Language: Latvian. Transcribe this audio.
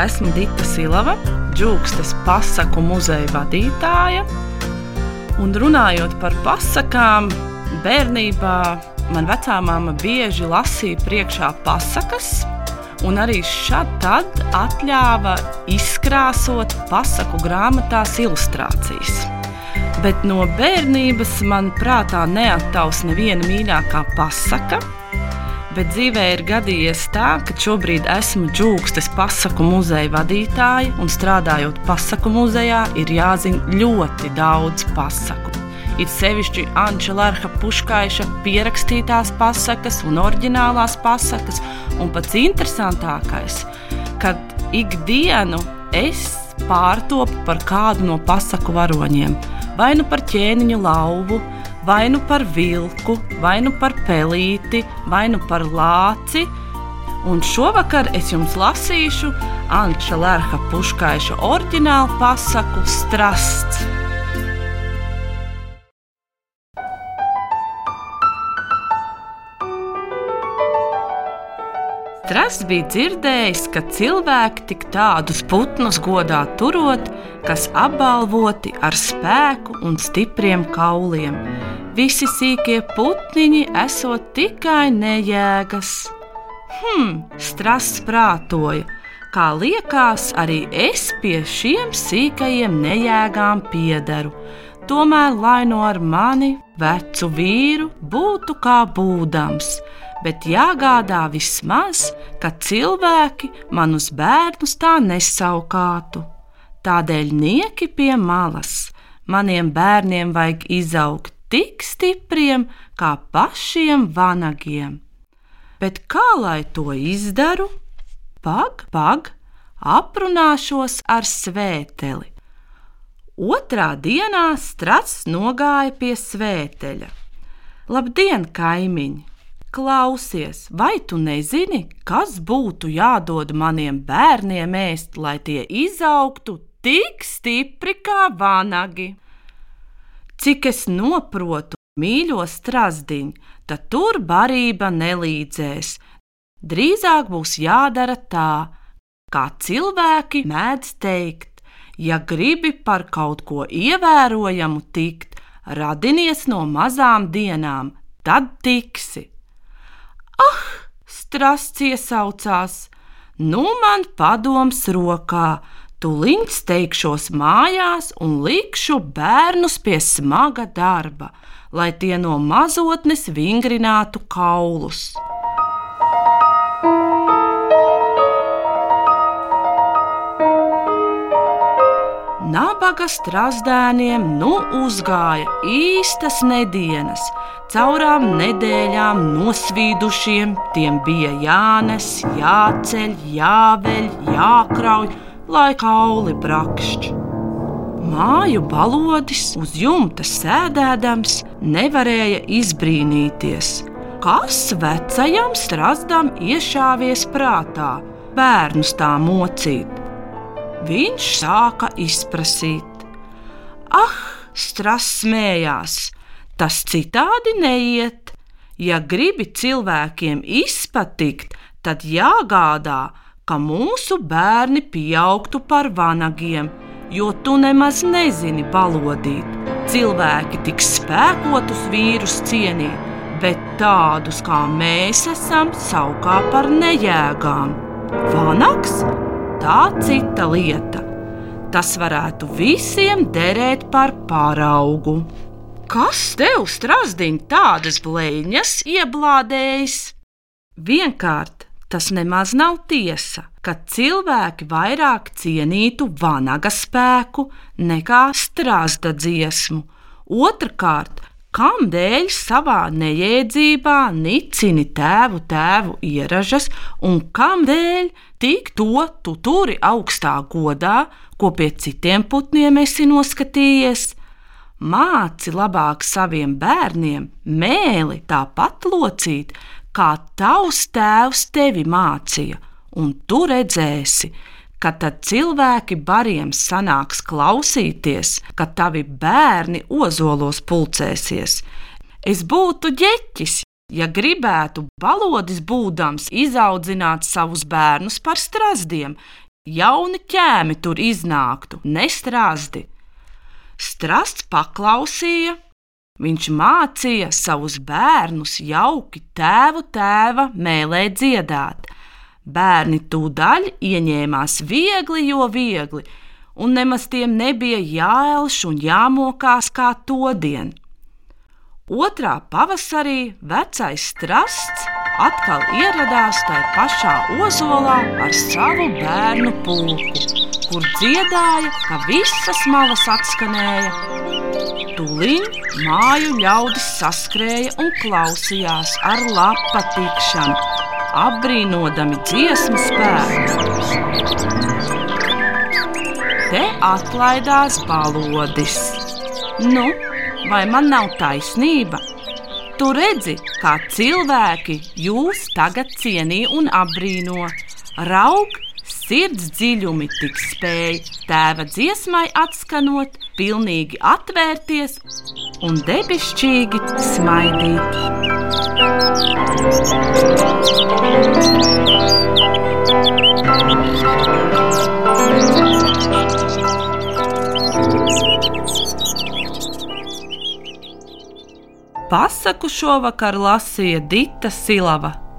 esmu Dita Silava, Džūkstes pasaku muzeja vadītāja. Un runājot par pasakām, bērnībā man vecāmāma bieži lasīja priekšā pasakas, un arī šad tad atļāva izkrāsot pasaku grāmatās ilustrācijas. Bet no bērnības man prātā neattaus neviena mīļākā pasaka, bet dzīvē ir gadījies tā, ka šobrīd esmu Džūkstes pasaku muzeja vadītāja, un strādājot pasaku muzejā, ir jāzina ļoti daudz pasaku. Ir sevišķi Anča Lārha Puškaiša pierakstītās pasakas un oriģinālās pasakas, un pats interesantākais, kad ikdienu es pārtopu par kādu no pasaku varoņiem, vai nu par ķēniņu lauvu, vai nu par vilku, vai nu par pelīti, vai nu par lāci. Un šovakar es jums lasīšu Anča Lērha Puškaiša oriģinālu pasaku Strasts. Strasts bija dzirdējis, ka cilvēki tik tādus putnus godā turot, kas apbalvoti ar spēku un stipriem kauliem. Visi sīkie putniņi esot tikai nejēgas. Hmm, strasts prātoja, kā liekas, arī es pie šiem sīkajiem nejēgām piederu. Tomēr, lai no ar mani, vecu vīru, būtu kā būdams, bet jāgādā vismaz, ka cilvēki manus bērnus tā nesaukātu. Tādēļ nieki pie malas. Maniem bērniem vajag izaugt tik stipriem kā pašiem vanagiem. Bet kā lai to izdaru? Pag, pag, aprunāšos ar svēteli. Otrā dienā strats nogāja pie svēteļa. Labdien, kaimiņi! Klausies, vai tu nezini, kas būtu jādod maniem bērniem ēst, lai tie izaugtu tik stipri kā vanagi? Cik es noprotu, mīļo strasdiņu, tad tur barība nelīdzēs. Drīzāk būs jādara tā, kā cilvēki mēdz teikt, ja gribi par kaut ko ievērojamu tikt, radinies no mazām dienām, tad tiksi. Ah, strasts iesaucās! Nu, man padoms rokā, Tūlīt steigšos mājās un likšu bērnus pie smaga darba, lai tie no mazotnes vingrinātu kaulus. Nabaga strazdēniem nu uzgāja īstas nedēļas, caurām nedēļām nosvīdušiem, tiem bija jānes, jāceļ, jāveļ, jākrauj, lai kauli brakšķi. Māju balodis uz jumta sēdēdams nevarēja izbrīnīties, kas vecajam strazdam iešāvies prātā, bērnus tā mocīt viņš sāka izprasīt. Ah, strasts smējās, tas citādi neiet. Ja gribi cilvēkiem izpatikt, tad jāgādā, ka mūsu bērni pieaugtu par vanagiem, jo tu nemaz nezini balodīt. Cilvēki tik spēkotus vīrus cienīt, bet tādus kā mēs esam, saukā par nejēgām. Vanags tā cita lieta. Tas varētu visiem derēt par paraugu. Kas tev, strāzdiņ, tādas blēņas ieblādējis? Vienkārt tas nemaz nav tiesa, ka cilvēki vairāk cienītu vanaga spēku nekā strāzda dziesmu. Otrakārt, Kādēļ savā neiedzībā nicini tēvu tēvu ieražas, un kādēļ tik to tu turi augstā godā, ko pie citiem putniem esi noskatījies? Māci labāk saviem bērniem mēli tāpat locīt, kā tavs tēvs tevi mācīja, un tu redzēsi, ka tad cilvēki bariem sanāks klausīties, ka tavi bērni ozolos pulcēsies. Es būtu ģeķis, ja gribētu balodis būdams izaudzināt savus bērnus par strazdiem, jauni ķēmi tur iznāktu, nestrāzdi. Strasts paklausīja, viņš mācīja savus bērnus jauki tēvu tēva mēlē dziedāt. Bērni tūdaļ ieņēmās viegli, jo viegli, un nemaz tiem nebija jāelš un jāmokās kā todien. Otrā pavasarī vecais strasts atkal ieradās tajā pašā ozolā ar savu bērnu pulku, kur dziedāja, ka visas malas atskanēja. Tūlīt māju ļaudis saskrēja un klausījās ar lapa tikšanu, apbrīnodami dziesmu spēku. Te atlaidās balodis. Nu, vai man nav taisnība? Tu redzi, kā cilvēki jūs tagad cienī un apbrīno. Raug, sirds dziļumi tik spēj tēva dziesmai atskanot, pilnīgi atvērties un debesšķīgi smaidīt. Pasaku šovakar lasīja Dita Silava.